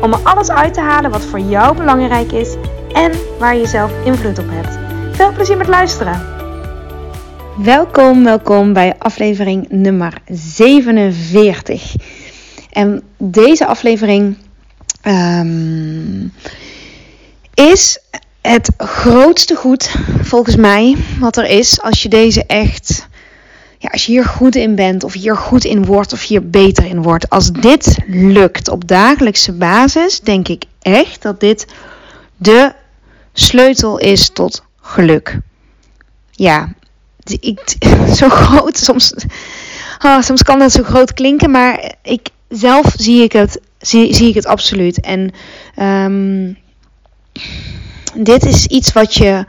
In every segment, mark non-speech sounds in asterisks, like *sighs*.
om er alles uit te halen wat voor jou belangrijk is en waar je zelf invloed op hebt. Veel plezier met luisteren! Welkom, welkom bij aflevering nummer 47. En deze aflevering um, is het grootste goed volgens mij wat er is als je deze echt als je hier goed in bent, of hier goed in wordt, of hier beter in wordt. Als dit lukt op dagelijkse basis, denk ik echt dat dit de sleutel is tot geluk. Ja, ik, *laughs* zo groot, soms, oh, *laughs* soms kan dat zo groot klinken, maar ik, zelf zie ik het, zie, zie ik het absoluut. En um, dit is iets wat je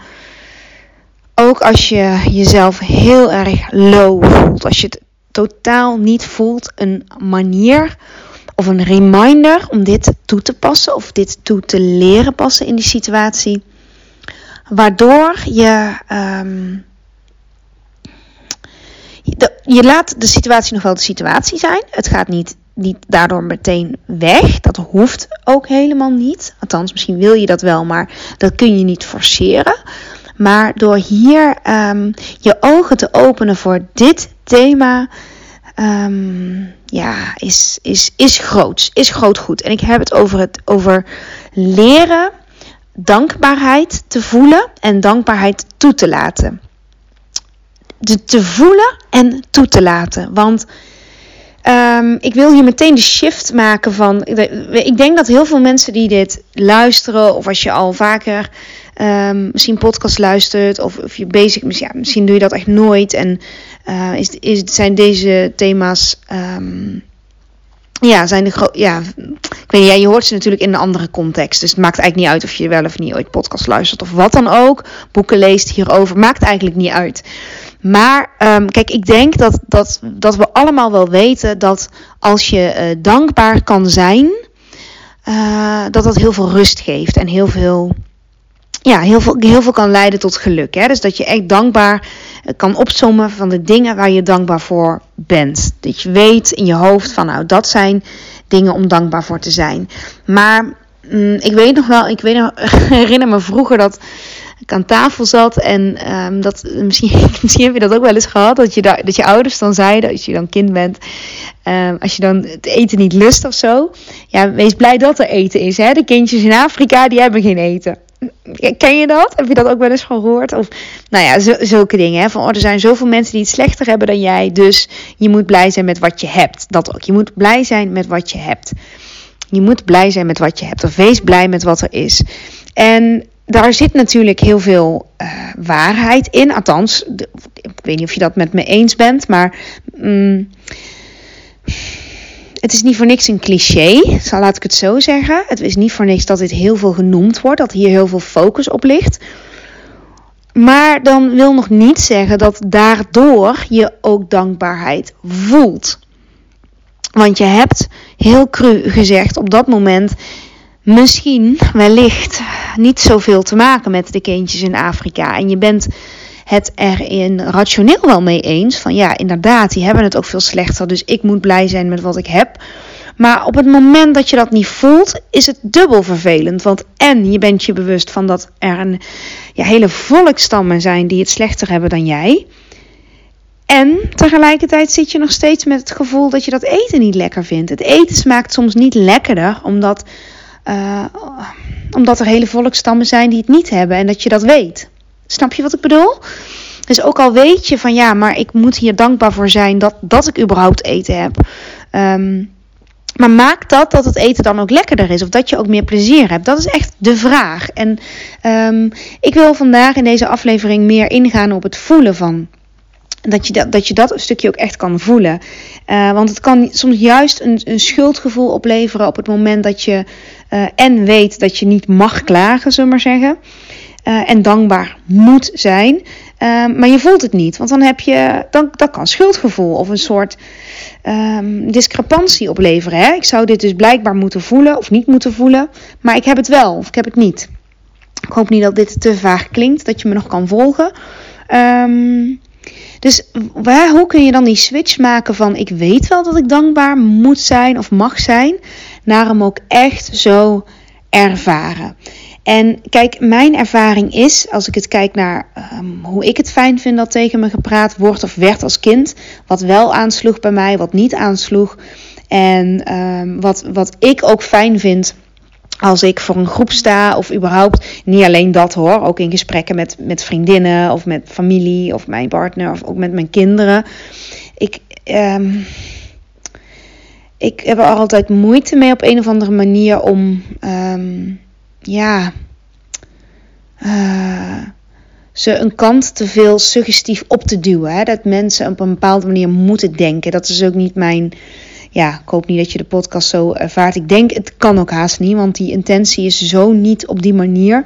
ook als je jezelf heel erg low voelt, als je het totaal niet voelt, een manier of een reminder om dit toe te passen of dit toe te leren passen in die situatie. Waardoor je, je, je laat de situatie nog wel de situatie zijn. Het gaat niet, niet daardoor meteen weg. Dat hoeft ook helemaal niet. Althans, misschien wil je dat wel, maar dat kun je niet forceren. Maar door hier um, je ogen te openen voor dit thema, um, ja, is, is, is groot. Is groot goed. En ik heb het over, het over leren dankbaarheid te voelen en dankbaarheid toe te laten. De te voelen en toe te laten. Want um, ik wil hier meteen de shift maken van. Ik denk dat heel veel mensen die dit luisteren, of als je al vaker um, misschien podcast luistert of, of je bezig misschien, ja, misschien doe je dat echt nooit. En uh, is, is, zijn deze thema's. Um, ja, zijn de ja, ik weet niet, ja, je hoort ze natuurlijk in een andere context. Dus het maakt eigenlijk niet uit of je wel of niet ooit podcast luistert of wat dan ook. Boeken leest hierover, maakt eigenlijk niet uit. Maar um, kijk, ik denk dat, dat, dat we allemaal wel weten dat als je uh, dankbaar kan zijn, uh, dat dat heel veel rust geeft en heel veel ja, heel veel, heel veel kan leiden tot geluk. Hè? Dus dat je echt dankbaar eh, kan opzommen van de dingen waar je dankbaar voor bent. Dat je weet in je hoofd van nou, dat zijn dingen om dankbaar voor te zijn. Maar mm, ik weet nog wel, ik weet nog, *laughs* herinner me vroeger dat ik aan tafel zat en um, dat misschien, *laughs* misschien heb je dat ook wel eens gehad, dat je, dat je ouders dan zeiden, als je dan kind bent, um, als je dan het eten niet lust of zo, ja, wees blij dat er eten is. Hè? De kindjes in Afrika, die hebben geen eten. Ken je dat? Heb je dat ook wel eens gehoord? Of, nou ja, zulke dingen. Hè? Van, oh, er zijn zoveel mensen die het slechter hebben dan jij. Dus je moet blij zijn met wat je hebt. Dat ook. Je moet blij zijn met wat je hebt. Je moet blij zijn met wat je hebt. Of wees blij met wat er is. En daar zit natuurlijk heel veel uh, waarheid in. Althans, ik weet niet of je dat met me eens bent. Maar... Mm, het is niet voor niks een cliché, zal laat ik het zo zeggen. Het is niet voor niks dat dit heel veel genoemd wordt, dat hier heel veel focus op ligt. Maar dan wil nog niet zeggen dat daardoor je ook dankbaarheid voelt. Want je hebt heel cru gezegd op dat moment misschien wellicht niet zoveel te maken met de kindjes in Afrika. En je bent het erin rationeel wel mee eens. Van ja, inderdaad, die hebben het ook veel slechter. Dus ik moet blij zijn met wat ik heb. Maar op het moment dat je dat niet voelt, is het dubbel vervelend. Want en je bent je bewust van dat er een ja, hele volkstammen zijn die het slechter hebben dan jij. En tegelijkertijd zit je nog steeds met het gevoel dat je dat eten niet lekker vindt. Het eten smaakt soms niet lekkerder, omdat, uh, omdat er hele volkstammen zijn die het niet hebben en dat je dat weet. Snap je wat ik bedoel? Dus ook al weet je van ja, maar ik moet hier dankbaar voor zijn dat, dat ik überhaupt eten heb. Um, maar maakt dat dat het eten dan ook lekkerder is? Of dat je ook meer plezier hebt? Dat is echt de vraag. En um, ik wil vandaag in deze aflevering meer ingaan op het voelen van dat je dat, dat je dat een stukje ook echt kan voelen. Uh, want het kan soms juist een, een, schuldgevoel opleveren op het moment dat je uh, en weet dat je niet mag klagen, zullen we maar zeggen. Uh, en dankbaar moet zijn. maar je voelt het niet. Want dan heb je. Dan, dat kan schuldgevoel of een soort um, discrepantie opleveren. Hè? Ik zou dit dus blijkbaar moeten voelen of niet moeten voelen. Maar ik heb het wel of ik heb het niet. Ik hoop niet dat dit te vaag klinkt, dat je me nog kan volgen. Um, dus waar, hoe kun je dan die switch maken van ik weet wel dat ik dankbaar moet zijn of mag zijn, naar hem ook echt zo ervaren. En kijk, mijn ervaring is, als ik het kijk naar um, hoe ik het fijn vind dat tegen me gepraat wordt of werd als kind, wat wel aansloeg bij mij, wat niet aansloeg. En um, wat, wat ik ook fijn vind als ik voor een groep sta, of überhaupt, niet alleen dat hoor, ook in gesprekken met, met vriendinnen of met familie of mijn partner of ook met mijn kinderen. Ik, um, ik heb er altijd moeite mee op een of andere manier om, ja, uh, ze een kant te veel suggestief op te duwen. Hè? Dat mensen op een bepaalde manier moeten denken. Dat is ook niet mijn ja, ik hoop niet dat je de podcast zo ervaart. Ik denk, het kan ook haast niet, want die intentie is zo niet op die manier.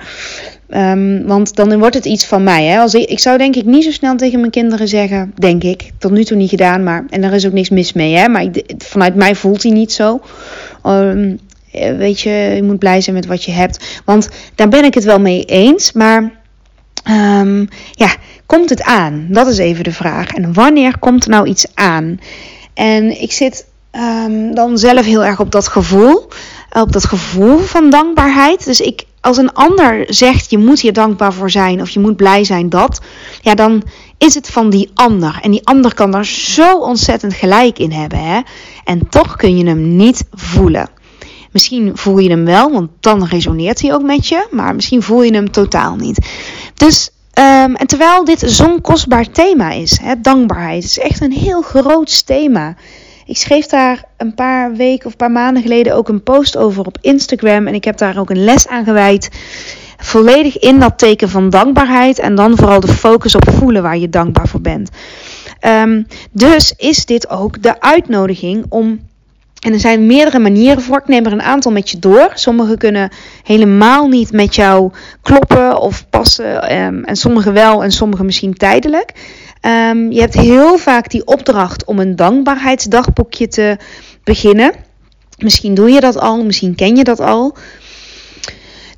Um, want dan wordt het iets van mij. Hè? Als ik, ik zou denk ik niet zo snel tegen mijn kinderen zeggen, denk ik. Tot nu toe niet gedaan, maar en er is ook niks mis mee. Hè? Maar vanuit mij voelt hij niet zo. Um, weet je, je moet blij zijn met wat je hebt. Want daar ben ik het wel mee eens. Maar um, ja, komt het aan? Dat is even de vraag. En wanneer komt er nou iets aan? En ik zit um, dan zelf heel erg op dat gevoel. Op dat gevoel van dankbaarheid. Dus ik, als een ander zegt je moet hier dankbaar voor zijn of je moet blij zijn dat, ja, dan is het van die ander. En die ander kan daar zo ontzettend gelijk in hebben. Hè? En toch kun je hem niet voelen. Misschien voel je hem wel, want dan resoneert hij ook met je. Maar misschien voel je hem totaal niet. Dus, um, en terwijl dit zo'n kostbaar thema is, hè, dankbaarheid, is echt een heel groot thema. Ik schreef daar een paar weken of een paar maanden geleden ook een post over op Instagram. En ik heb daar ook een les aan gewijd. Volledig in dat teken van dankbaarheid. En dan vooral de focus op voelen waar je dankbaar voor bent. Um, dus is dit ook de uitnodiging om. En er zijn meerdere manieren voor. Ik neem er een aantal met je door. Sommige kunnen helemaal niet met jou kloppen of passen. Um, en sommige wel en sommige misschien tijdelijk. Um, je hebt heel vaak die opdracht om een dankbaarheidsdagboekje te beginnen. Misschien doe je dat al, misschien ken je dat al.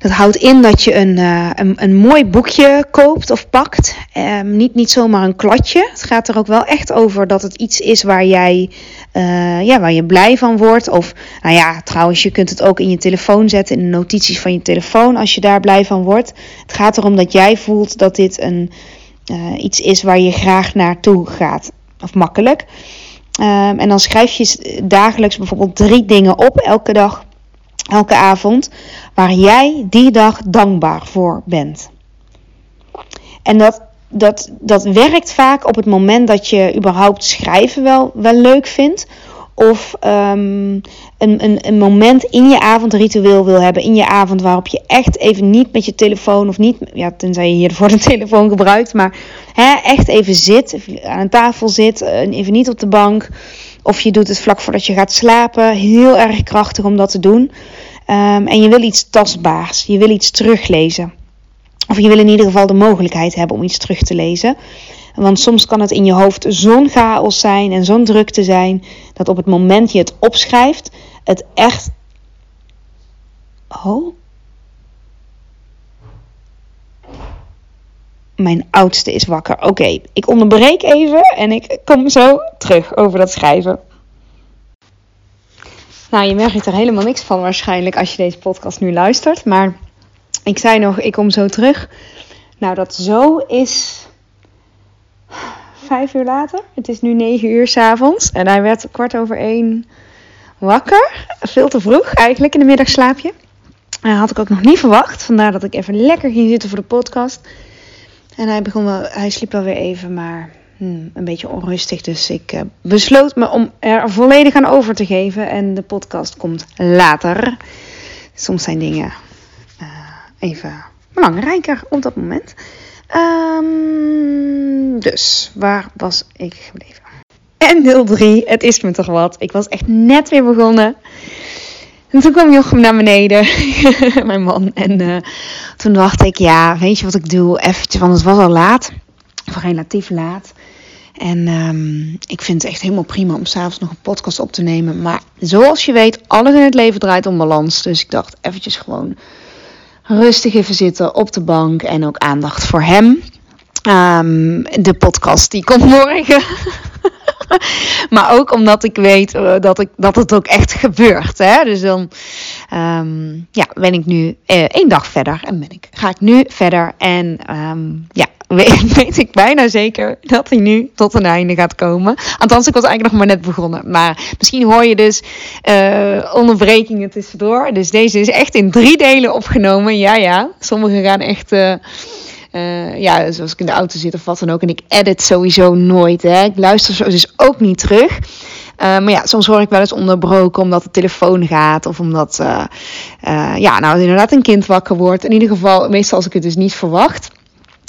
Dat houdt in dat je een, uh, een, een, mooi boekje koopt of pakt. Um, niet, niet zomaar een kladje. Het gaat er ook wel echt over dat het iets is waar jij uh, ja, waar je blij van wordt. Of nou ja, trouwens, je kunt het ook in je telefoon zetten, in de notities van je telefoon als je daar blij van wordt. Het gaat erom dat jij voelt dat dit een uh, iets is waar je graag naartoe gaat. Of makkelijk. Um, en dan schrijf je dagelijks bijvoorbeeld drie dingen op, elke dag, elke avond, waar jij die dag dankbaar voor bent. En dat, dat, dat werkt vaak op het moment dat je überhaupt schrijven wel, wel leuk vindt. Of um, een, een, een moment in je avondritueel wil hebben. In je avond waarop je echt even niet met je telefoon of niet. Ja, tenzij je hiervoor de telefoon gebruikt. Maar hè, echt even zit. Aan een tafel zit. Eh, even niet op de bank. Of je doet het vlak voordat je gaat slapen. Heel erg krachtig om dat te doen. Um, en je wil iets tastbaars. Je wil iets teruglezen. Of je wil in ieder geval de mogelijkheid hebben om iets terug te lezen. Want soms kan het in je hoofd zo'n chaos zijn en zo'n drukte zijn. Dat op het moment je het opschrijft, het echt. Oh. Mijn oudste is wakker. Oké, ik onderbreek even en ik kom zo terug over dat schrijven. Nou, je merkt er helemaal niks van waarschijnlijk als je deze podcast nu luistert. Maar ik zei nog, ik kom zo terug. Nou, dat zo is vijf uur later. Het is nu negen uur s'avonds. En hij werd kwart over één wakker. Veel te vroeg eigenlijk in de middagslaapje. Dat had ik ook nog niet verwacht. Vandaar dat ik even lekker ging zitten voor de podcast. En hij, begon wel, hij sliep wel weer even, maar hmm, een beetje onrustig. Dus ik uh, besloot me om er volledig aan over te geven. En de podcast komt later. Soms zijn dingen uh, even belangrijker op dat moment. Um, dus, waar was ik gebleven? En deel 3, het is me toch wat. Ik was echt net weer begonnen. En toen kwam Jochem naar beneden, *laughs* mijn man. En uh, toen dacht ik, ja, weet je wat ik doe? Eventjes, want het was al laat. Of relatief laat. En um, ik vind het echt helemaal prima om s'avonds nog een podcast op te nemen. Maar zoals je weet, alles in het leven draait om balans. Dus ik dacht eventjes gewoon rustig even zitten op de bank. En ook aandacht voor hem. Um, de podcast die komt morgen. *laughs* *laughs* maar ook omdat ik weet uh, dat, ik, dat het ook echt gebeurt. Hè? Dus dan um, ja, ben ik nu uh, één dag verder en ben ik, ga ik nu verder. En um, ja, *laughs* weet, ik bijna zeker dat hij nu tot een einde gaat komen. Althans, ik was eigenlijk nog maar net begonnen. Maar misschien hoor je dus uh, onderbrekingen tussendoor. Dus deze is echt in drie delen opgenomen. Ja, ja. Sommige gaan echt. Uh, ja, zoals ik in de auto zit of wat dan ook. En ik edit sowieso nooit. Hè. Ik luister zo dus ook niet terug. Uh, maar ja, soms hoor ik wel eens onderbroken omdat de telefoon gaat. Of omdat, uh, ja, nou inderdaad een kind wakker wordt. In ieder geval, meestal als ik het dus niet verwacht.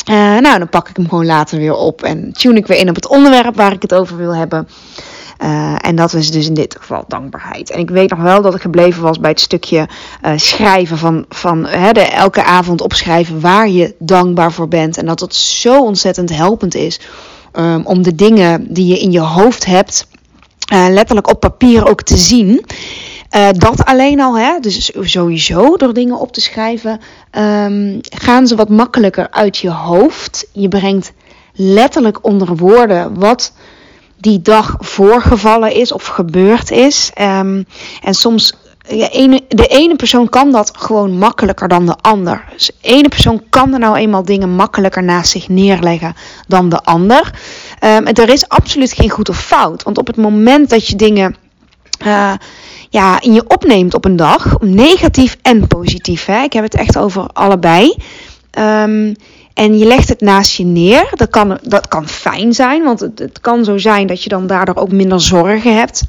Nou, dan pak ik hem gewoon later weer op en tune ik weer in op het onderwerp waar ik het over wil hebben. Uh, en dat is dus in dit geval dankbaarheid. En ik weet nog wel dat ik gebleven was bij het stukje uh, schrijven van, van hè, de, elke avond opschrijven waar je dankbaar voor bent. En dat het zo ontzettend helpend is um, om de dingen die je in je hoofd hebt, letterlijk op papier ook te zien. Dat alleen al, hè, dus sowieso door dingen op te schrijven, um, gaan ze wat makkelijker uit je hoofd. Je brengt letterlijk onder woorden wat die dag voorgevallen is of gebeurd is. Um, en soms, ja, ene, de ene persoon kan dat gewoon makkelijker dan de ander. Dus de ene persoon kan er nou eenmaal dingen makkelijker naast zich neerleggen dan de ander. Um, er is absoluut geen goed of fout. Want op het moment dat je dingen. Uh, ja, in je opneemt op een dag, negatief en positief. Hè? Ik heb het echt over allebei. Um, en je legt het naast je neer. Dat kan, dat kan fijn zijn, want het, het kan zo zijn dat je dan daardoor ook minder zorgen hebt.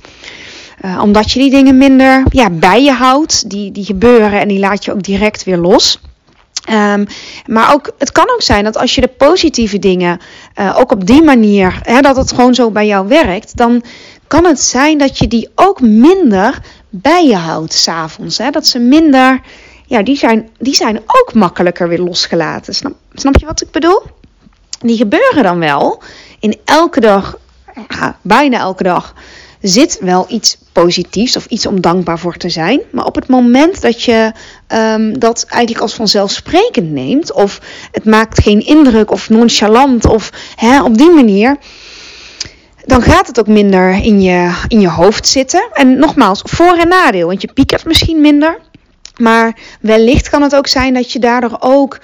Uh, omdat je die dingen minder ja, bij je houdt. Die, die gebeuren en die laat je ook direct weer los. Um, maar ook, het kan ook zijn dat als je de positieve dingen uh, ook op die manier, hè, dat het gewoon zo bij jou werkt, dan kan het zijn dat je die ook minder bij je houdt s'avonds. Dat ze minder, ja, die zijn, die zijn ook makkelijker weer losgelaten. Snap, je wat ik bedoel? Die gebeuren dan wel. In elke dag, ja, bijna elke dag, zit wel iets positiefs of iets om dankbaar voor te zijn. Maar op het moment dat je um, dat eigenlijk als vanzelfsprekend neemt, of het maakt geen indruk of nonchalant, of hè, op die manier dan gaat het ook minder in je, in je hoofd zitten. En nogmaals, voor- en nadeel, want je piekert misschien minder. Maar wellicht kan het ook zijn dat je daardoor ook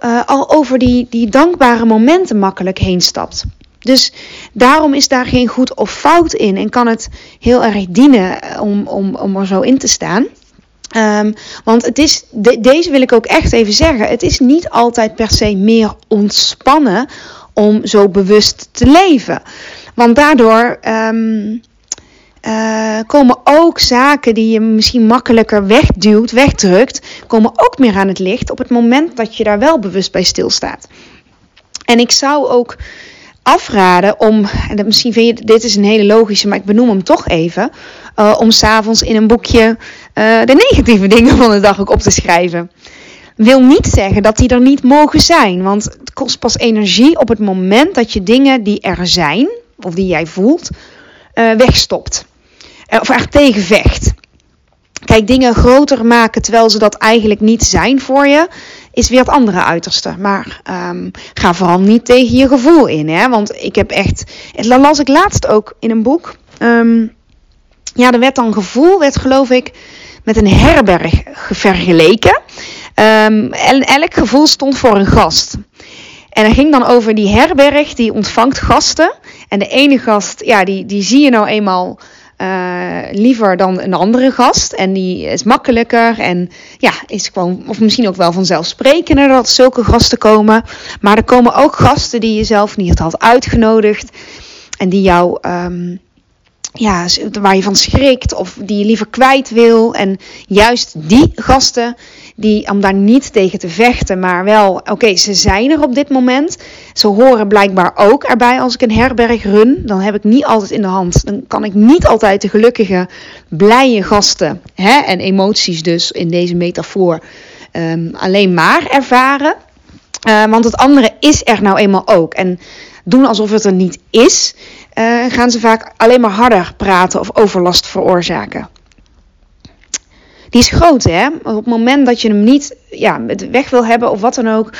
uh, al over die, die dankbare momenten makkelijk heen stapt. Dus daarom is daar geen goed of fout in en kan het heel erg dienen om, om, om er zo in te staan. Um, want het is, de, deze wil ik ook echt even zeggen. Het is niet altijd per se meer ontspannen om zo bewust te leven. Want daardoor um, uh, komen ook zaken die je misschien makkelijker wegduwt, wegdrukt, komen ook meer aan het licht op het moment dat je daar wel bewust bij stilstaat. En ik zou ook afraden om, en misschien vind je dit is een hele logische, maar ik benoem hem toch even, uh, om s'avonds in een boekje uh, de negatieve *laughs* dingen van de dag ook op te schrijven. Wil niet zeggen dat die er niet mogen zijn, want het kost pas energie op het moment dat je dingen die er zijn, of die jij voelt, wegstopt. Uh, of echt tegenvecht. Kijk, dingen groter maken terwijl ze dat eigenlijk niet zijn voor je, is weer het andere uiterste. Maar um, ga vooral niet tegen je gevoel in. Hè? Want ik heb echt. Het las ik laatst ook in een boek. Um, ja, er werd dan gevoel, werd geloof ik, met een herberg vergeleken. Um, en elk gevoel stond voor een gast. En dat ging dan over die herberg die ontvangt gasten. En de ene gast, ja, die, die zie je nou eenmaal uh, liever dan een andere gast. En die is makkelijker en ja, is gewoon, of misschien ook wel vanzelfsprekender dat zulke gasten komen. Maar er komen ook gasten die je zelf niet had uitgenodigd. En die jou, um, ja, waar je van schrikt of die je liever kwijt wil. En juist die gasten, die, om daar niet tegen te vechten, maar wel, oké, ze zijn er op dit moment. Ze horen blijkbaar ook erbij als ik een herberg run. Dan heb ik niet altijd in de hand. Dan kan ik niet altijd de gelukkige, blije gasten hè, en emoties dus in deze metafoor um, alleen maar ervaren. Uh, want het andere is er nou eenmaal ook. En doen alsof het er niet is, uh, gaan ze vaak alleen maar harder praten of overlast veroorzaken. Die is groot, hè? Op het moment dat je hem niet ja, weg wil hebben of wat dan ook,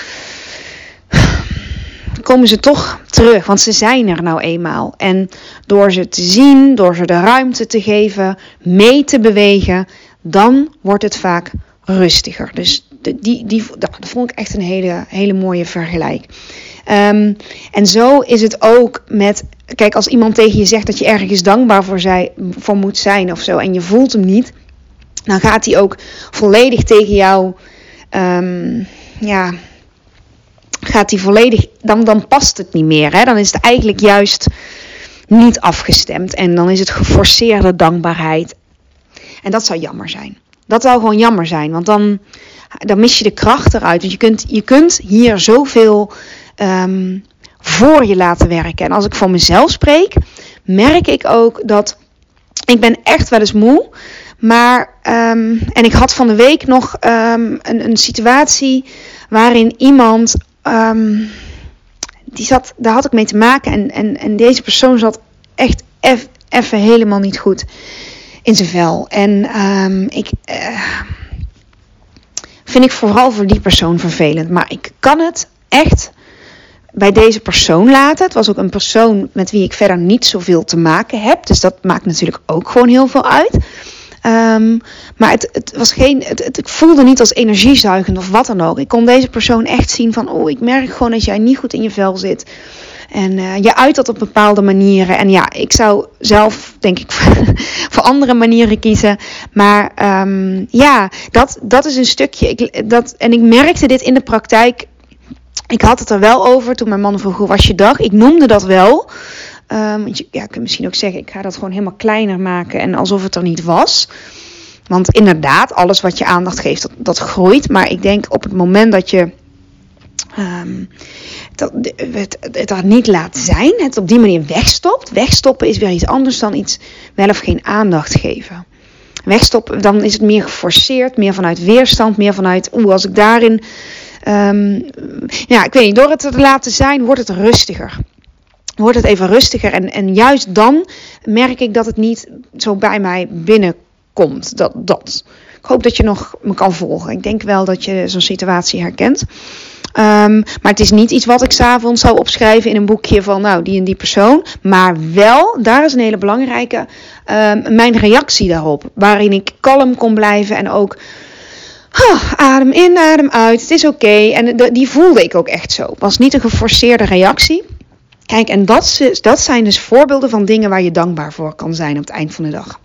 komen ze toch terug, want ze zijn er nou eenmaal. En door ze te zien, door ze de ruimte te geven, mee te bewegen, dan wordt het vaak rustiger. Dus die, die, dat vond ik echt een hele, hele mooie vergelijk. Um, en zo is het ook met. Kijk, als iemand tegen je zegt dat je ergens dankbaar voor, zij, moet zijn of zo. en je voelt hem niet. dan gaat hij ook volledig tegen jou. Um, ja. Gaat hij volledig. Dan, dan past het niet meer. Hè? Dan is het eigenlijk juist niet afgestemd. En dan is het geforceerde dankbaarheid. En dat zou jammer zijn. Dat zou gewoon jammer zijn. Want dan, dan mis je de kracht eruit. Want je kunt, je kunt hier zoveel um, voor je laten werken. En als ik voor mezelf spreek, merk ik ook dat ik ben echt wel eens moe. Maar, um, en ik had van de week nog um, een, een situatie waarin iemand, die zat, daar had ik mee te maken. En, en, en deze persoon zat echt even helemaal niet goed in zijn vel. En ik uh, vind ik vooral voor die persoon vervelend. Maar ik kan het echt bij deze persoon laten. Het was ook een persoon met wie ik verder niet zoveel te maken heb. Dus dat maakt natuurlijk ook gewoon heel veel uit. Um, maar het, het, was geen, het, het, voelde niet als energiezuigend of wat dan ook. Ik kon deze persoon echt zien van, oh, ik merk gewoon dat jij niet goed in je vel zit. En uh, je uit dat op bepaalde manieren. En ja, ik zou zelf, denk ik, *laughs* voor andere manieren kiezen. Maar um, ja, dat, dat is een stukje. Ik, dat, en ik merkte dit in de praktijk ik had het er wel over toen mijn man vroeg hoe was je dag. Ik noemde dat wel. Um, ja, je kunt misschien ook zeggen, ik ga dat gewoon helemaal kleiner maken en alsof het er niet was. Want inderdaad, alles wat je aandacht geeft, dat, dat groeit. Maar ik denk op het moment dat je um, dat, het, het niet laat zijn, het op die manier wegstopt. Wegstoppen is weer iets anders dan iets wel of geen aandacht geven. Wegstoppen, dan is het meer geforceerd, meer vanuit weerstand, meer vanuit, oeh, als ik daarin Um, ja, ik weet niet, door het te laten zijn wordt het rustiger. Wordt het even rustiger. En, en juist dan merk ik dat het niet zo bij mij binnenkomt. Dat, dat. Ik hoop dat je nog me kan volgen. Ik denk wel dat je zo'n situatie herkent. Um, maar het is niet iets wat ik s'avonds zou opschrijven in een boekje van nou die en die persoon. Maar wel, daar is een hele belangrijke, um, mijn reactie daarop. Waarin ik kalm kon blijven en ook adem in, adem uit. Het is oké. En die voelde ik ook echt zo. Was niet een geforceerde reactie. Kijk, en dat, dat zijn dus voorbeelden van dingen waar je dankbaar voor kan zijn op het eind van de dag.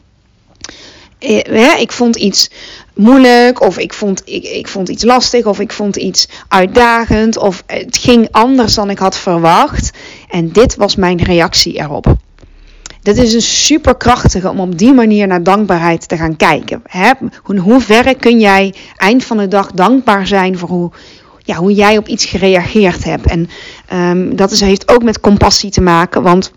Eh, ik vond iets moeilijk, of ik vond, ik, ik vond iets lastig, of ik vond iets uitdagend, of het ging anders dan ik had verwacht. En dit was mijn reactie erop. Dit is een superkrachtige om op die manier naar dankbaarheid te gaan kijken. Hè? In hoeverre kun jij eind van de dag dankbaar zijn voor hoe, ja, hoe jij op iets gereageerd hebt. En um, dat is, heeft ook met compassie te maken, want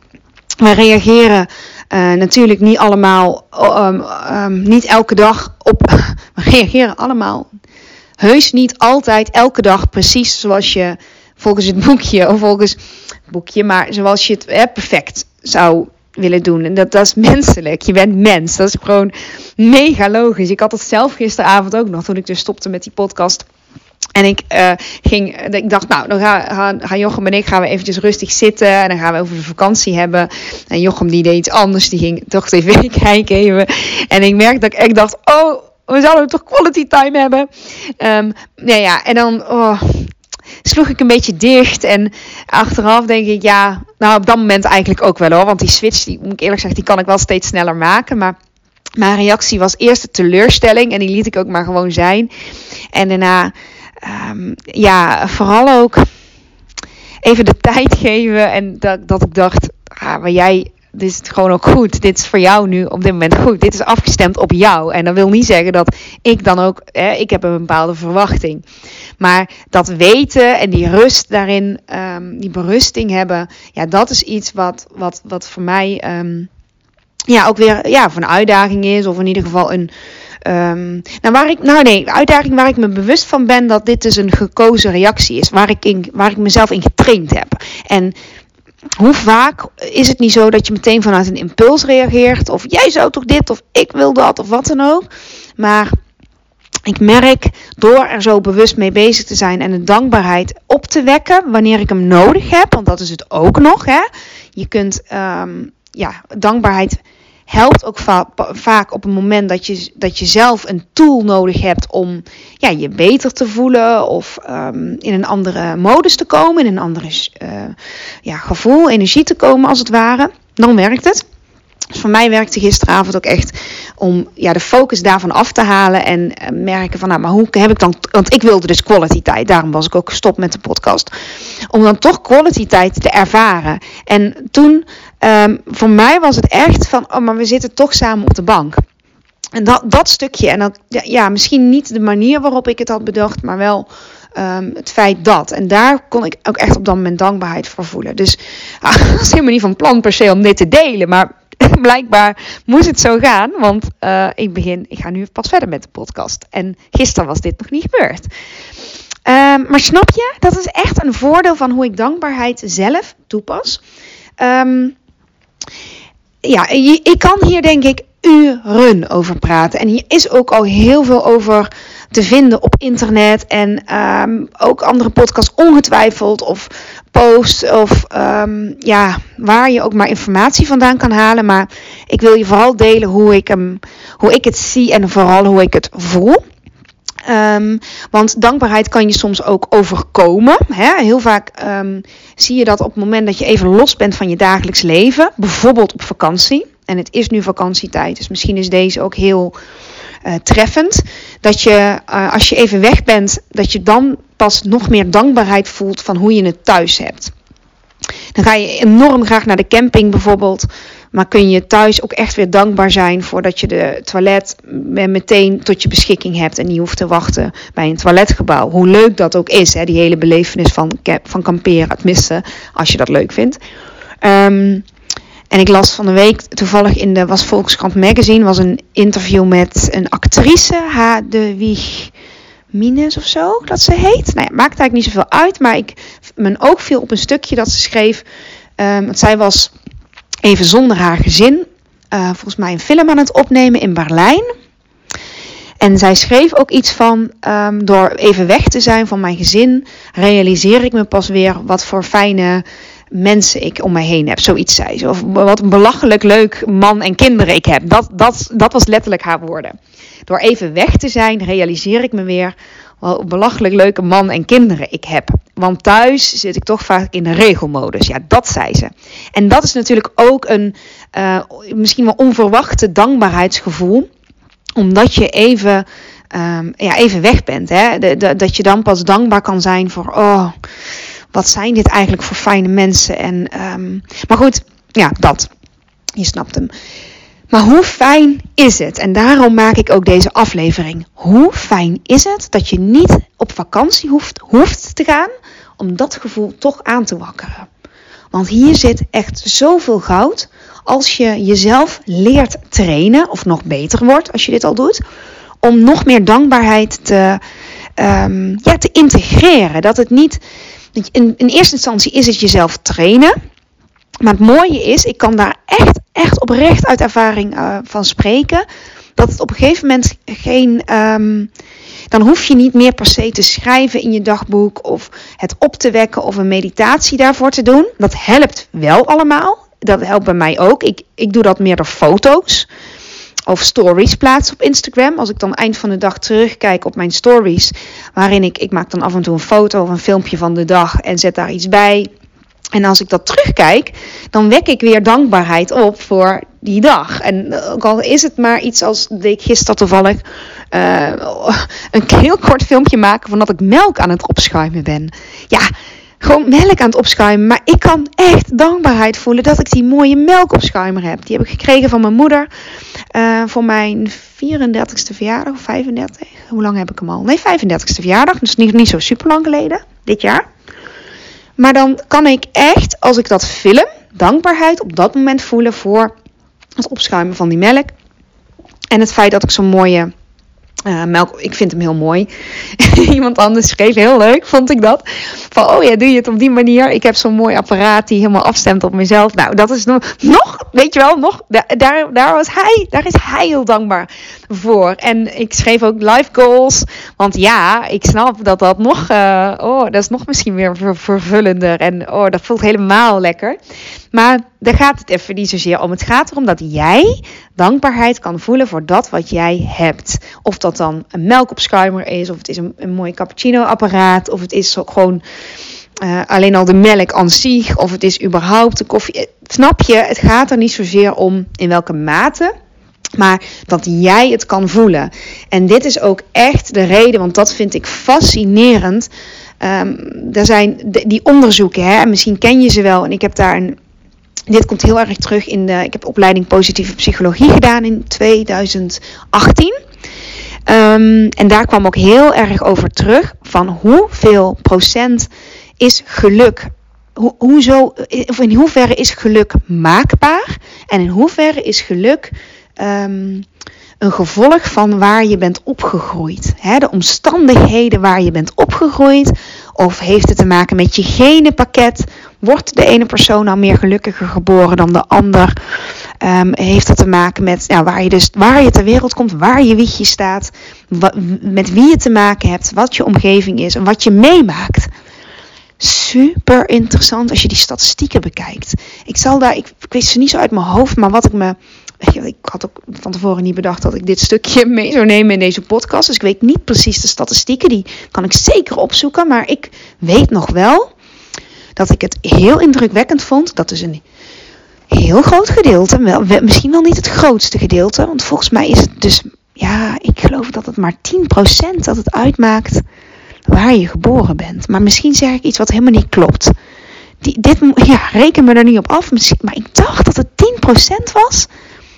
we reageren uh, natuurlijk niet allemaal, um, um, niet elke dag op. *laughs* We reageren allemaal heus niet altijd elke dag precies zoals je volgens het boekje of volgens het boekje, maar zoals je het perfect zou willen doen. En dat, dat is menselijk. Je bent mens. Dat is gewoon mega logisch. Ik had het zelf gisteravond ook nog toen ik dus stopte met die podcast. En ik uh, ging, ik dacht, nou, dan gaan, gaan, Jochem en ik gaan we eventjes rustig zitten. En dan gaan we over de vakantie hebben. En Jochem die deed iets anders. Die ging toch tv *laughs* kijken even. En ik merkte dat ik dacht, oh, we zouden toch quality time hebben. Um, ja, en dan, oh, sloeg ik een beetje dicht. En achteraf denk ik, ja, nou op dat moment eigenlijk ook wel hoor. Want die switch, die moet ik eerlijk zeggen, die kan ik wel steeds sneller maken. Maar mijn reactie was eerst de teleurstelling. En die liet ik ook maar gewoon zijn. En daarna, um, ja, vooral ook even de *laughs* tijd geven. En dat, dat ik dacht, ah, waar jij dit is gewoon ook goed. Dit is voor jou nu op dit moment goed. Dit is afgestemd op jou. En dat wil niet zeggen dat ik dan ook, hè, ik heb een bepaalde verwachting. Maar dat weten en die rust daarin, um, die berusting hebben, ja, dat is iets wat, wat, wat voor mij um, ja, ook weer ja, voor een uitdaging is. Of in ieder geval een. Um, nou, waar ik, nou nee, uitdaging waar ik me bewust van ben dat dit dus een gekozen reactie is. Waar ik, in, waar ik mezelf in getraind heb. En hoe vaak is het niet zo dat je meteen vanuit een impuls reageert? Of jij zou toch dit, of ik wil dat, of wat dan ook. Maar ik merk door er zo bewust mee bezig te zijn en de dankbaarheid op te wekken wanneer ik hem nodig heb, want dat is het ook nog. Hè? Je kunt um, ja, dankbaarheid helpt ook va vaak op het moment dat je, dat je zelf een tool nodig hebt om ja, je beter te voelen of um, in een andere modus te komen, in een andere uh, ja, gevoel, energie te komen als het ware. Dan werkt het. Dus voor mij werkte gisteravond ook echt om ja, de focus daarvan af te halen en uh, merken van, nou, maar hoe heb ik dan, want ik wilde dus quality tijd, daarom was ik ook gestopt met de podcast, om dan toch quality tijd te ervaren. En toen, um, voor mij was het echt van, oh, maar we zitten toch samen op de bank. En dat, dat stukje, en dat, ja, misschien niet de manier waarop ik het had bedacht, maar wel um, het feit dat. En daar kon ik ook echt op dat moment dankbaarheid voor voelen. Dus *laughs* dat is helemaal niet van plan per se om dit te delen, maar *laughs* blijkbaar moest het zo gaan, want uh, ik begin, ik ga nu pas verder met de podcast. En gisteren was dit nog niet gebeurd. Um, maar snap je, dat is echt een voordeel van hoe ik dankbaarheid zelf toepas. Um, ja, ik kan hier denk ik uren over praten. En hier is ook al heel veel over te vinden op internet. En um, ook andere podcasts ongetwijfeld. Of posts. Of um, ja, waar je ook maar informatie vandaan kan halen. Maar ik wil je vooral delen hoe ik, hem, hoe ik het zie. En vooral hoe ik het voel. Um, want dankbaarheid kan je soms ook overkomen. Hè? Heel vaak um, zie je dat op het moment dat je even los bent van je dagelijks leven. Bijvoorbeeld op vakantie. En het is nu vakantietijd. Dus misschien is deze ook heel uh, treffend. Dat je uh, als je even weg bent, dat je dan pas nog meer dankbaarheid voelt van hoe je het thuis hebt. Dan ga je enorm graag naar de camping bijvoorbeeld. Maar kun je thuis ook echt weer dankbaar zijn voordat je de toilet meteen tot je beschikking hebt. En niet hoeft te wachten bij een toiletgebouw. Hoe leuk dat ook is, hè, die hele belevenis van, van kamperen. Het missen, als je dat leuk vindt. Um, en ik las van de week toevallig in de was Volkskrant Magazine was een interview met een actrice, H. de Wieg Mines of zo, dat ze heet. Nou ja, maakt eigenlijk niet zoveel uit, maar ik, mijn oog viel op een stukje dat ze schreef. Um, want zij was even zonder haar gezin, uh, volgens mij een film aan het opnemen in Berlijn. En zij schreef ook iets van: um, door even weg te zijn van mijn gezin, realiseer ik me pas weer wat voor fijne mensen ik om mij heen heb. Zoiets zei ze. Of wat een belachelijk leuk man en kinderen ik heb. Dat, dat, dat was letterlijk haar woorden. Door even weg te zijn, realiseer ik me weer een belachelijk leuke man en kinderen ik heb. Want thuis zit ik toch vaak in de regelmodus. Ja, dat zei ze. En dat is natuurlijk ook een uh, misschien wel onverwachte dankbaarheidsgevoel. Omdat je even, um, ja, even weg bent. Hè? Dat je dan pas dankbaar kan zijn voor. Oh, wat zijn dit eigenlijk voor fijne mensen? En, um, maar goed, ja, dat. Je snapt hem. Maar hoe fijn is het? En daarom maak ik ook deze aflevering. Hoe fijn is het dat je niet op vakantie hoeft, hoeft te gaan om dat gevoel toch aan te wakkeren? Want hier zit echt zoveel goud als je jezelf leert trainen, of nog beter wordt als je dit al doet, om nog meer dankbaarheid te, um, ja, te integreren. Dat het niet in, in eerste instantie is het jezelf trainen. Maar het mooie is, ik kan daar echt, echt oprecht uit ervaring uh, van spreken. Dat het op een gegeven moment geen. Um, dan hoef je niet meer per se te schrijven in je dagboek of het op te wekken of een meditatie daarvoor te doen. Dat helpt wel allemaal. Dat helpt bij mij ook. Ik, ik doe dat meer door foto's of stories plaatsen op Instagram. Als ik dan eind van de dag terugkijk op mijn stories, waarin ik, ik maak dan af en toe een foto of een filmpje van de dag en zet daar iets bij. En als ik dat terugkijk, dan wek ik weer dankbaarheid op voor die dag. En ook al is het maar iets als deed ik gisteren toevallig uh, een heel kort filmpje maken van dat ik melk aan het opschuimen ben. Ja, gewoon melk aan het opschuimen. Maar ik kan echt dankbaarheid voelen dat ik die mooie melkopschuimer heb. Die heb ik gekregen van mijn moeder uh, voor mijn 34ste verjaardag of 35. Hoe lang heb ik hem al? Nee, 35ste verjaardag. Dus niet, niet zo super lang geleden, dit jaar. Maar dan kan ik echt, als ik dat film, dankbaarheid op dat moment voelen voor het opschuimen van die melk. En het feit dat ik zo'n mooie uh, melk, ik vind hem heel mooi. *laughs* Iemand anders schreef heel leuk, vond ik dat. Van, oh ja, doe je het op die manier? Ik heb zo'n mooi apparaat die helemaal afstemt op mezelf. Nou, dat is nog, weet je wel, nog, daar, daar, was hij, daar is hij heel dankbaar voor. En ik schreef ook life goals. Want ja, ik snap dat dat nog, uh, oh, dat is nog misschien weer vervullender. En oh, dat voelt helemaal lekker. Maar daar gaat het even niet zozeer om. Het gaat erom dat jij dankbaarheid kan voelen voor dat wat jij hebt. Of dat dan een melkopschuimer is, of het is een, een mooi cappuccino-apparaat, of het is gewoon uh, alleen al de melk aan zich, of het is überhaupt de koffie. Eh, snap je? Het gaat er niet zozeer om in welke mate. Maar dat jij het kan voelen. En dit is ook echt de reden, want dat vind ik fascinerend. Um, er zijn die onderzoeken, hè, misschien ken je ze wel. En ik heb daar een dit komt heel erg terug in de. Ik heb opleiding positieve psychologie gedaan in 2018. Um, en daar kwam ook heel erg over terug van hoeveel procent is geluk. Ho hoezo, of in hoeverre is geluk maakbaar? En in hoeverre is geluk um, een gevolg van waar je bent opgegroeid? De omstandigheden waar je bent opgegroeid. Of heeft het te maken met je genenpakket? Wordt de ene persoon nou meer gelukkiger geboren dan de ander? Um, heeft dat te maken met waar, je dus, waar je ter wereld komt, waar je wiegje staat, met wie je te maken hebt, wat je omgeving is en wat je meemaakt. Super interessant als je die statistieken bekijkt. Ik zal daar, ik, ik weet ze niet zo uit mijn hoofd, maar wat ik me ik had ook van tevoren niet bedacht dat ik dit stukje *laughs* mee zou nemen in deze podcast. Dus ik weet niet precies de statistieken. Die kan ik zeker opzoeken. Maar ik weet nog wel dat ik het heel indrukwekkend vond. Dat is een heel groot gedeelte. Wel, misschien wel niet het grootste gedeelte. Want volgens mij is het dus. Ja, ik geloof dat het maar 10% dat het uitmaakt waar je geboren bent. Maar misschien zeg ik iets wat helemaal niet klopt. Die, dit, *laughs* ja, reken me er niet op af. Maar ik dacht dat het 10% was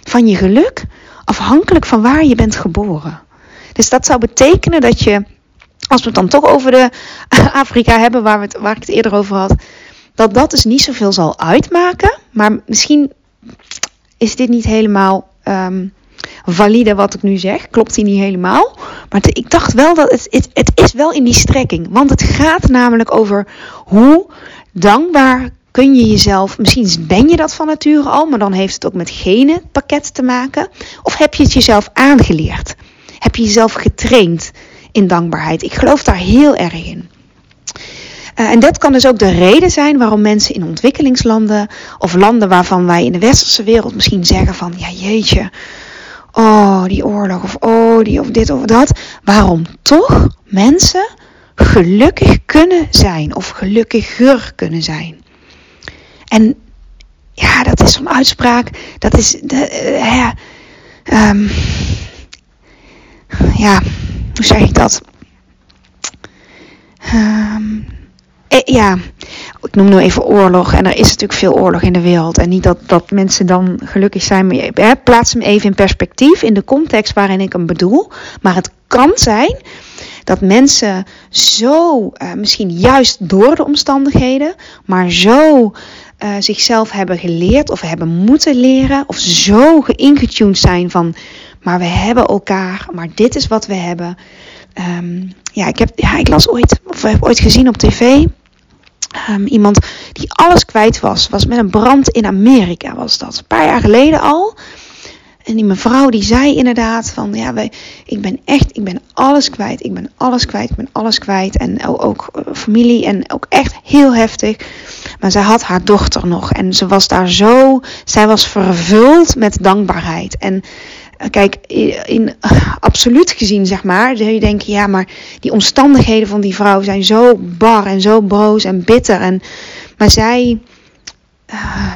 van je geluk afhankelijk van waar je bent geboren. Dus dat zou betekenen dat je, als we het dan toch over de *laughs* Afrika hebben, waar, we het, waar ik het eerder over had, dat dat dus niet zoveel zal uitmaken. Maar misschien is dit niet helemaal um, valide wat ik nu zeg. Klopt die niet helemaal. Maar ik dacht wel dat het, het, het is wel in die strekking. Want het gaat namelijk over hoe dankbaar kun je jezelf, misschien ben je dat van nature al, maar dan heeft het ook met genen pakket te maken. Of heb je het jezelf aangeleerd? Heb je jezelf getraind in dankbaarheid? Ik geloof daar heel erg in. Uh, en dat kan dus ook de reden zijn waarom mensen in ontwikkelingslanden of landen waarvan wij in de westerse wereld misschien zeggen van ja jeetje, oh die oorlog of oh die of dit of dat, waarom toch mensen gelukkig kunnen zijn of gelukkiger kunnen zijn. En ja, dat is zo'n uitspraak. Dat is. De, uh, ja, hoe zeg ik dat? Um, ja, ik noem nu even oorlog. En er is natuurlijk veel oorlog in de wereld. En niet dat, dat mensen dan gelukkig zijn. Maar je, plaats hem even in perspectief. In de context waarin ik hem bedoel. Maar het kan zijn dat mensen zo, uh, misschien juist door de omstandigheden, maar zo uh, zichzelf hebben geleerd of hebben moeten leren of zo geïngetuned zijn van, maar we hebben elkaar, maar dit is wat we hebben. Um, ja, ik heb, ja, ik las ooit, of heb ooit gezien op tv, um, iemand die alles kwijt was, was met een brand in Amerika was dat, een paar jaar geleden al. En die mevrouw die zei inderdaad van ja, wij, ik ben echt, ik ben alles kwijt, ik ben alles kwijt, ik ben alles kwijt. En ook, ook eh, familie en ook echt heel heftig. Maar zij had haar dochter nog en ze was daar zo, zij was vervuld met dankbaarheid. En kijk, in, absoluut gezien, zeg maar, zou je denken, ja, maar die omstandigheden van die vrouw zijn zo bar en zo broos en bitter. En, maar zij, uh,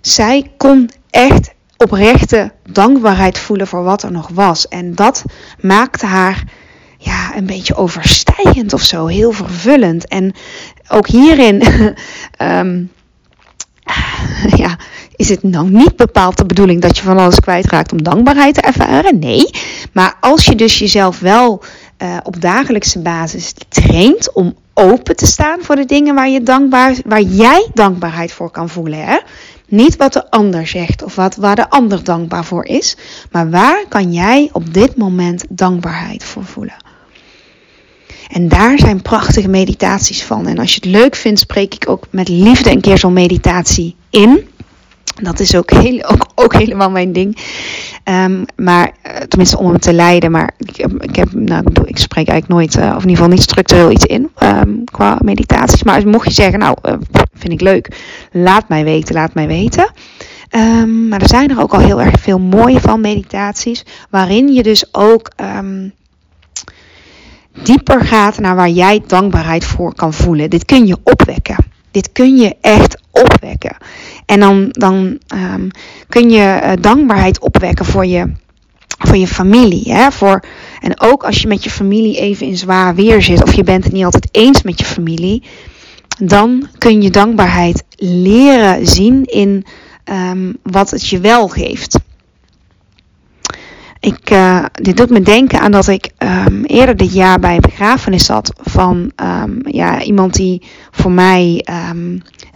zij kon echt oprechte dankbaarheid voelen voor wat er nog was. En dat maakte haar ja, een beetje overstijgend of zo. Heel vervullend. En ook hierin *laughs* ehm, ja, is het nou niet bepaald de bedoeling dat je van alles kwijtraakt om dankbaarheid te ervaren. Nee. Maar als je dus jezelf wel uh, op dagelijkse basis traint om open te staan voor de dingen waar, je dankbaar, waar jij dankbaarheid voor kan voelen. Hè? Niet wat de ander zegt of wat, waar de ander dankbaar voor is. Maar waar kan jij op dit moment dankbaarheid voor voelen? En daar zijn prachtige meditaties van. En als je het leuk vindt, spreek ik ook met liefde een keer zo'n meditatie in. Dat is ook, heel, ook, ook helemaal mijn ding. Um, maar uh, tenminste om hem te leiden. Maar ik, ik, heb, nou, ik, spreek eigenlijk nooit, uh, of in ieder geval niet structureel iets in um, qua meditaties. Maar mocht je zeggen, nou, uh, vind ik leuk, laat mij weten, laat mij weten. Um, maar er zijn er ook al heel erg veel mooie van meditaties. Waarin je dus ook dieper gaat naar waar jij dankbaarheid voor kan voelen. Dit kun je opwekken. Dit kun je echt opwekken. En dan, dan um, kun je uh, dankbaarheid opwekken voor je, voor je familie. Hè? Voor, en ook als je met je familie even in zwaar weer zit, of je bent het niet altijd eens met je familie, dan kun je dankbaarheid leren zien in um, wat het je wel geeft. Ik, uh, dit doet me denken aan dat ik um, eerder dit jaar bij een begrafenis zat van ja, iemand die voor mij,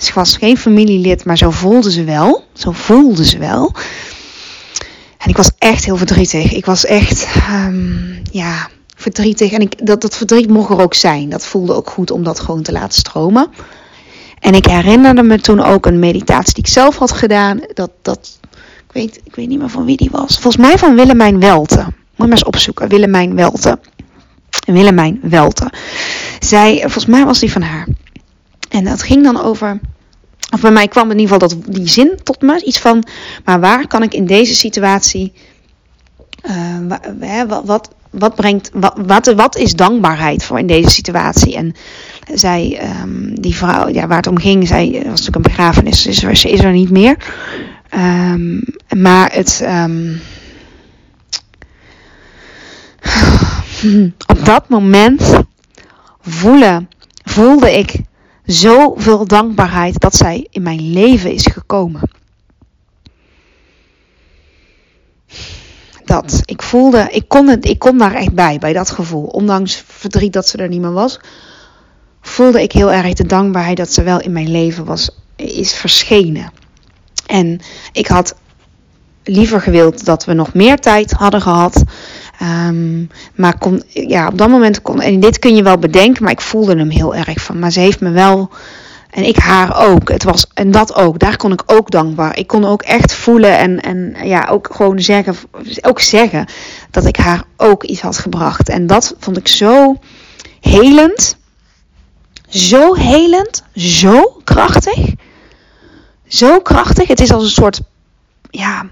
ze was geen familielid, maar zo voelde ze wel. Zo voelde ze wel. En ik was echt heel verdrietig. Ik was echt, ja, verdrietig. En ik, dat, dat verdriet mocht er ook zijn. Dat voelde ook goed om dat gewoon te laten stromen. En ik herinnerde me toen ook een meditatie die ik zelf had gedaan. Dat, dat ik weet, ik weet niet meer van wie die was. Volgens mij van Willemijn Welte. Moet je maar eens opzoeken. Willemijn Welte. Willemijn Welte. Zij, volgens mij was die van haar. En dat ging dan over. Of bij mij kwam in ieder geval dat, die zin tot me. Iets van. Maar waar kan ik in deze situatie. Uh, wat, wat, brengt. Wat, wat, wat, is dankbaarheid voor in deze situatie? En zij, um, die vrouw, ja, waar het om ging, zij was natuurlijk een begrafenis, dus ze is er niet meer. Um, maar het. Um, *sighs* op dat moment voelen, voelde ik zoveel dankbaarheid dat zij in mijn leven is gekomen. Dat. Ik voelde, ik kon, het, ik kon daar echt bij, bij dat gevoel. Ondanks verdriet dat ze er niet meer was, voelde ik heel erg de dankbaarheid dat ze wel in mijn leven was, is verschenen. En ik had liever gewild dat we nog meer tijd hadden gehad. Um, maar kon, ja, op dat moment kon. En dit kun je wel bedenken, maar ik voelde hem heel erg van. Maar ze heeft me wel. En ik haar ook. Het was, en dat ook. Daar kon ik ook dankbaar. Ik kon ook echt voelen en, en ja, ook gewoon zeggen, ook zeggen dat ik haar ook iets had gebracht. En dat vond ik zo helend. Zo helend. Zo krachtig zo krachtig. Het is als een soort, ja,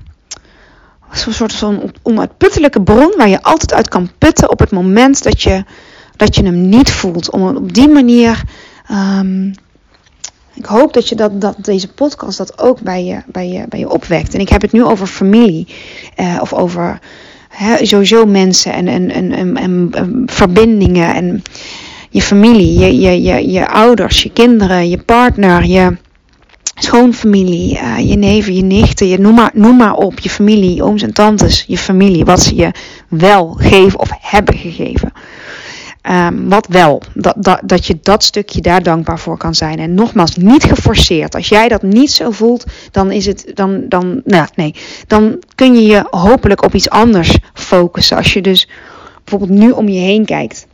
zo'n soort van onuitputtelijke bron waar je altijd uit kan putten op het moment dat je, dat je hem niet voelt. Om op die manier. Um, ik hoop dat, je dat, dat deze podcast dat ook bij je, bij, je, bij je opwekt. En ik heb het nu over familie. Uh, of over sowieso mensen en, en, en, en, en, en verbindingen. En je familie, je, je, je, je ouders, je kinderen, je partner, je schoonfamilie, uh, je neven, je nichten, je, noem, maar, noem maar op, je familie, ooms en tantes, je familie, wat ze je wel geven of hebben gegeven. Um, wat wel, dat, dat, dat je dat stukje daar dankbaar voor kan zijn. En nogmaals, niet geforceerd. Als jij dat niet zo voelt, dan is het, dan, dan, nou nee, dan kun je je hopelijk op iets anders focussen. Als je dus bijvoorbeeld nu om je heen kijkt.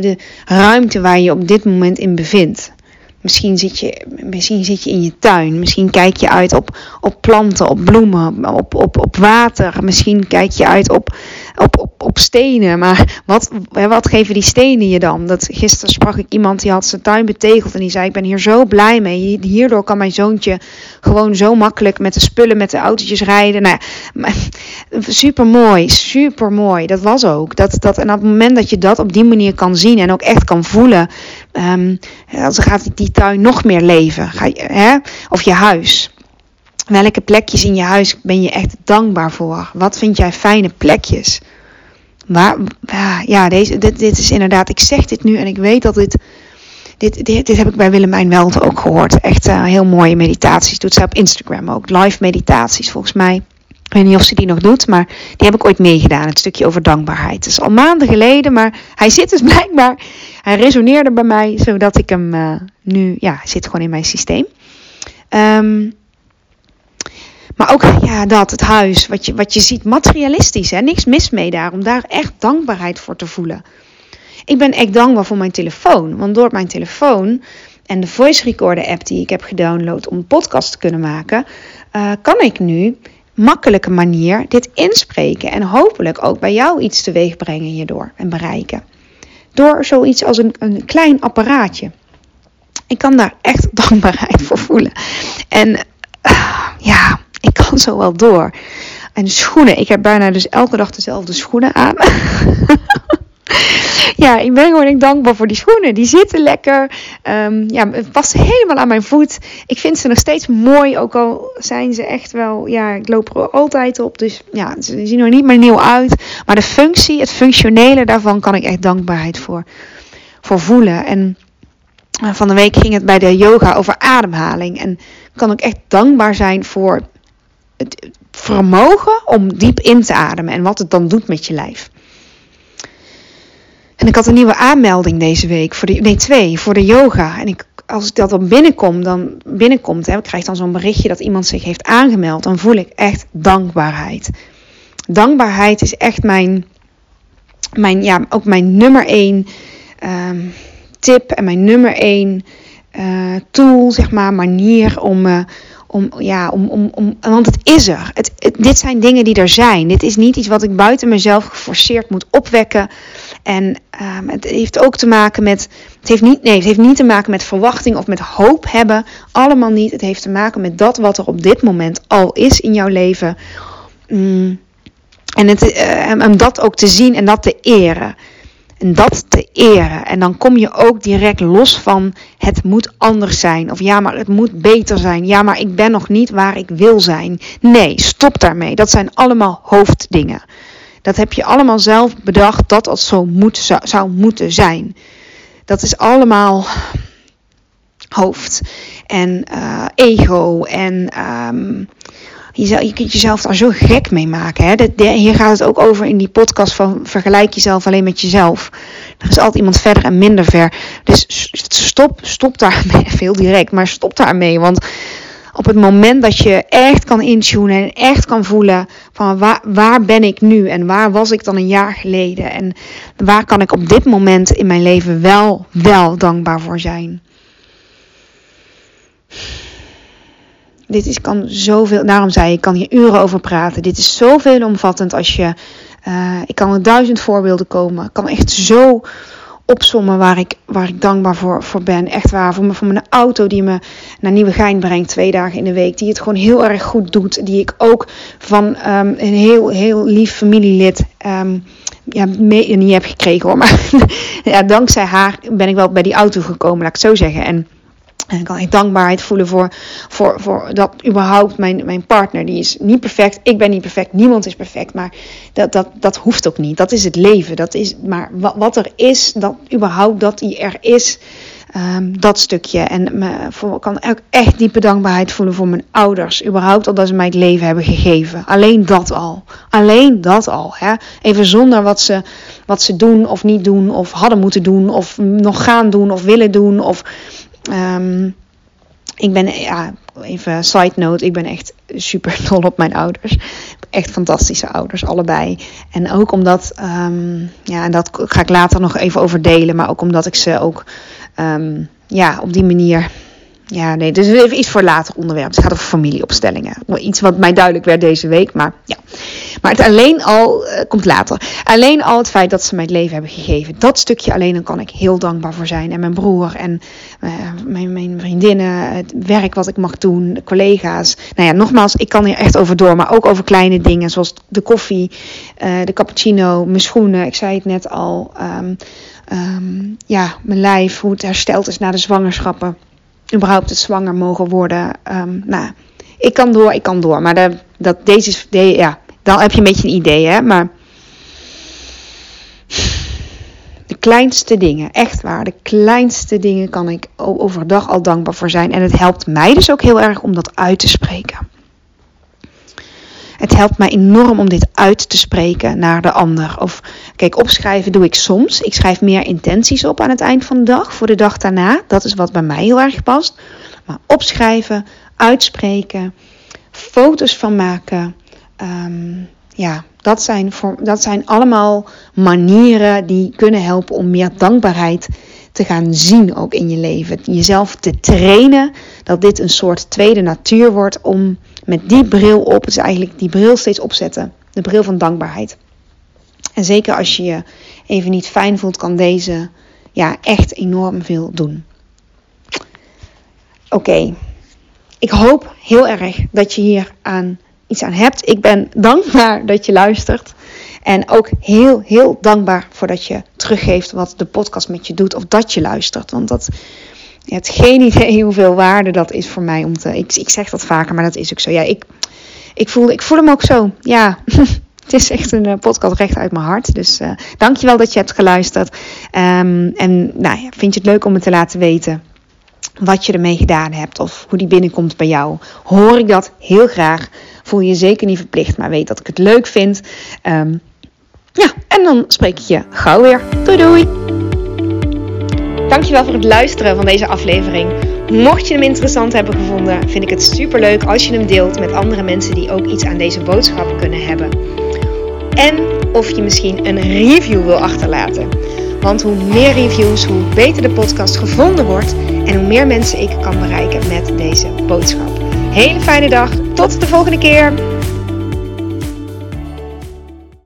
De ruimte waar je je op dit moment in bevindt. Misschien zit, je, misschien zit je in je tuin. Misschien kijk je uit op, op planten, op bloemen, op, op, op water. Misschien kijk je uit op, op, op, op stenen. Maar wat, wat geven die stenen je dan? Dat, gisteren sprak ik iemand die had zijn tuin betegeld. En die zei: Ik ben hier zo blij mee. Hierdoor kan mijn zoontje gewoon zo makkelijk met de spullen, met de autootjes rijden. Nou ja, *laughs* super mooi, super mooi. Dat was ook. Dat, dat, en op het moment dat je dat op die manier kan zien en ook echt kan voelen. Um, dan gaat die tuin nog meer leven. Ga je, hè? Of je huis. Welke plekjes in je huis ben je echt dankbaar voor? Wat vind jij fijne plekjes? waar, ja, deze, dit, dit is inderdaad, ik zeg dit nu en ik weet dat dit, dit, dit, dit heb ik bij Willemijn Weld ook gehoord. Echt uh, heel mooie meditaties. Doet zij op Instagram ook. Live meditaties volgens mij. Ik weet niet of ze die nog doet, maar die heb ik ooit meegedaan. Het stukje over dankbaarheid. Het is al maanden geleden, maar hij zit dus *laughs* blijkbaar. Hij resoneerde bij mij, zodat ik hem uh, nu, ja, zit gewoon in mijn systeem. Um, maar ook ja, dat, het huis, wat je, wat je ziet, materialistisch. Hè? Niks mis mee daar, om daar echt dankbaarheid voor te voelen. Ik ben echt dankbaar voor mijn telefoon. Want door mijn telefoon en de voice recorder app die ik heb gedownload om een podcast te kunnen maken, uh, kan ik nu makkelijke manier dit inspreken. En hopelijk ook bij jou iets teweeg brengen hierdoor en bereiken. Door zoiets als een, een klein apparaatje. Ik kan daar echt *laughs* dankbaarheid voor voelen. En uh, ja, ik kan zo wel door. En schoenen. Ik heb bijna dus elke dag dezelfde schoenen aan. *laughs* *laughs* ja, ik ben gewoon dankbaar voor die schoenen. Die zitten lekker. Um, ja, het past helemaal aan mijn voet. Ik vind ze nog steeds mooi. Ook al zijn ze echt wel. Ja, ik loop er altijd op. Dus ja, ze zien er niet meer nieuw uit. Maar de functie, het functionele daarvan kan ik echt dankbaarheid voor, voor voelen. En eh, van de week ging het bij de yoga over ademhaling. En kan ik echt dankbaar zijn voor het vermogen om diep in te ademen en wat het dan doet met je lijf. En ik had een nieuwe aanmelding deze week, voor de, nee twee, voor de yoga. En ik, als ik dat dan binnenkom, dan binnenkomt, hè, ik krijg dan zo'n berichtje dat iemand zich heeft aangemeld, dan voel ik echt dankbaarheid. Dankbaarheid is echt mijn, mijn ja, ook mijn nummer één um, tip en mijn nummer één uh, tool, zeg maar, manier om, uh, om, ja, om, om, om, want het is er. Het, dit zijn dingen die er zijn. Dit is niet iets wat ik buiten mezelf geforceerd moet opwekken. En um, het heeft ook te maken met. Het heeft, niet, nee, het heeft niet te maken met verwachting of met hoop hebben. Allemaal niet. Het heeft te maken met dat wat er op dit moment al is in jouw leven. Mm. En het, om dat ook te zien en dat te eren. En dat te eren. En dan kom je ook direct los van het moet anders zijn. Of ja, maar het moet beter zijn. Ja, maar ik ben nog niet waar ik wil zijn. Nee, stop daarmee. Dat zijn allemaal hoofddingen. Dat heb je allemaal zelf bedacht dat dat zo moet, zou, moeten zijn. Dat is allemaal hoofd en uh, ego en um, je, kunt jezelf daar zo gek mee maken. Hè? Hier gaat het ook over in die podcast van vergelijk jezelf alleen met jezelf. Er is altijd iemand verder en minder ver. Dus stop, stop daarmee. *laughs* Veel direct, maar stop daarmee. Want op het moment dat je echt kan intunen en echt kan voelen van waar, ben ik nu en waar was ik dan een jaar geleden en waar kan ik op dit moment in mijn leven wel, wel dankbaar voor zijn. Dit is, kan zoveel, daarom zei ik, kan hier uren over praten. Dit is zoveel omvattend als je, uh, ik kan er duizend voorbeelden komen. Ik kan echt zo opsommen waar ik, waar ik dankbaar voor, voor ben. Echt waar, voor, me, voor mijn auto die me naar Nieuwegein brengt twee dagen in de week. Die het gewoon heel erg goed doet. Die ik ook van um, een heel, heel lief familielid... Um, ja, mee, niet heb gekregen hoor. Maar *laughs* ja, dankzij haar ben ik wel bij die auto gekomen, laat ik zo zeggen. En en ik kan echt dankbaarheid voelen voor, voor, voor dat überhaupt mijn, mijn partner, die is niet perfect. Ik ben niet perfect, niemand is perfect. Maar dat, dat, dat hoeft ook niet. Dat is het leven. Dat is, maar wat, wat er is, dat überhaupt dat die er is, um, dat stukje. En ik kan ook echt diepe dankbaarheid voelen voor mijn ouders. Überhaupt al dat ze mij het leven hebben gegeven. Alleen dat al. Alleen dat al. Hè? Even zonder wat ze, wat ze doen of niet doen, of hadden moeten doen, of nog gaan doen, of willen doen. Of Um, ik ben, ja, even side note, ik ben echt super *laughs* dol op mijn ouders. Echt fantastische ouders, allebei. En ook omdat, um, ja, en dat ga ik later nog even over delen, maar ook omdat ik ze ook, um, ja, op die manier ja, nee, dus even iets voor later onderwerp. Het gaat over familieopstellingen. Iets wat mij duidelijk werd deze week, maar ja. Maar het alleen al, uh, komt later. Alleen al het feit dat ze mij het leven hebben gegeven. Dat stukje alleen, dan kan ik heel dankbaar voor zijn. En mijn broer en uh, mijn, mijn vriendinnen, het werk wat ik mag doen, de collega's. Nou ja, nogmaals, ik kan hier echt over door. Maar ook over kleine dingen, zoals de koffie, uh, de cappuccino, mijn schoenen. Ik zei het net al. Um, um, ja, mijn lijf, hoe het hersteld is na de zwangerschappen überhaupt het zwanger mogen worden. Um, nou, ik kan door, ik kan door. Maar de, dat, deze ja, dan heb je een beetje een idee, hè. Maar De kleinste dingen, echt waar. De kleinste dingen kan ik overdag al dankbaar voor zijn. En het helpt mij dus ook heel erg om dat uit te spreken. Het helpt mij enorm om dit uit te spreken naar de ander. Of kijk, opschrijven doe ik soms. Ik schrijf meer intenties op aan het eind van de dag, voor de dag daarna. Dat is wat bij mij heel erg past. Maar opschrijven, uitspreken, foto's van maken. Ehm, ja, dat zijn, voor, dat zijn allemaal manieren die kunnen helpen om meer dankbaarheid te gaan zien ook in je leven. Jezelf te trainen dat dit een soort tweede natuur wordt om met die bril op, dus eigenlijk die bril steeds opzetten. De bril van dankbaarheid. En zeker als je je even niet fijn voelt, kan deze ja, echt enorm veel doen. Oké, ik hoop heel erg dat je hier aan iets aan hebt. Ik ben dankbaar dat je luistert. En ook heel, heel dankbaar voor dat je teruggeeft wat de podcast met je doet. Of dat je luistert. Want dat, je hebt geen idee *laughs* hoeveel waarde dat is voor mij. Om te, ik, ik zeg dat vaker, maar dat is ook zo. Ja, ik, ik, voel, ik voel hem ook zo. Ja, *laughs* het is echt een eh, podcast recht uit mijn hart. Dus uh, dankjewel dat je hebt geluisterd. Um, en nou ja, vind je het leuk om me te laten weten wat je ermee gedaan hebt of hoe die binnenkomt bij jou. Hoor ik dat heel graag. Voel je zeker niet verplicht, maar weet dat ik het leuk vind. Um, ja, en dan spreek ik je gauw weer. Doei doei! Dankjewel voor het luisteren van deze aflevering. Mocht je hem interessant hebben gevonden, vind ik het super leuk als je hem deelt met andere mensen die ook iets aan deze boodschap kunnen hebben. En of je misschien een review wil achterlaten. Want hoe meer reviews, hoe beter de podcast gevonden wordt en hoe meer mensen ik kan bereiken met deze boodschap. Hele fijne dag, tot de volgende keer!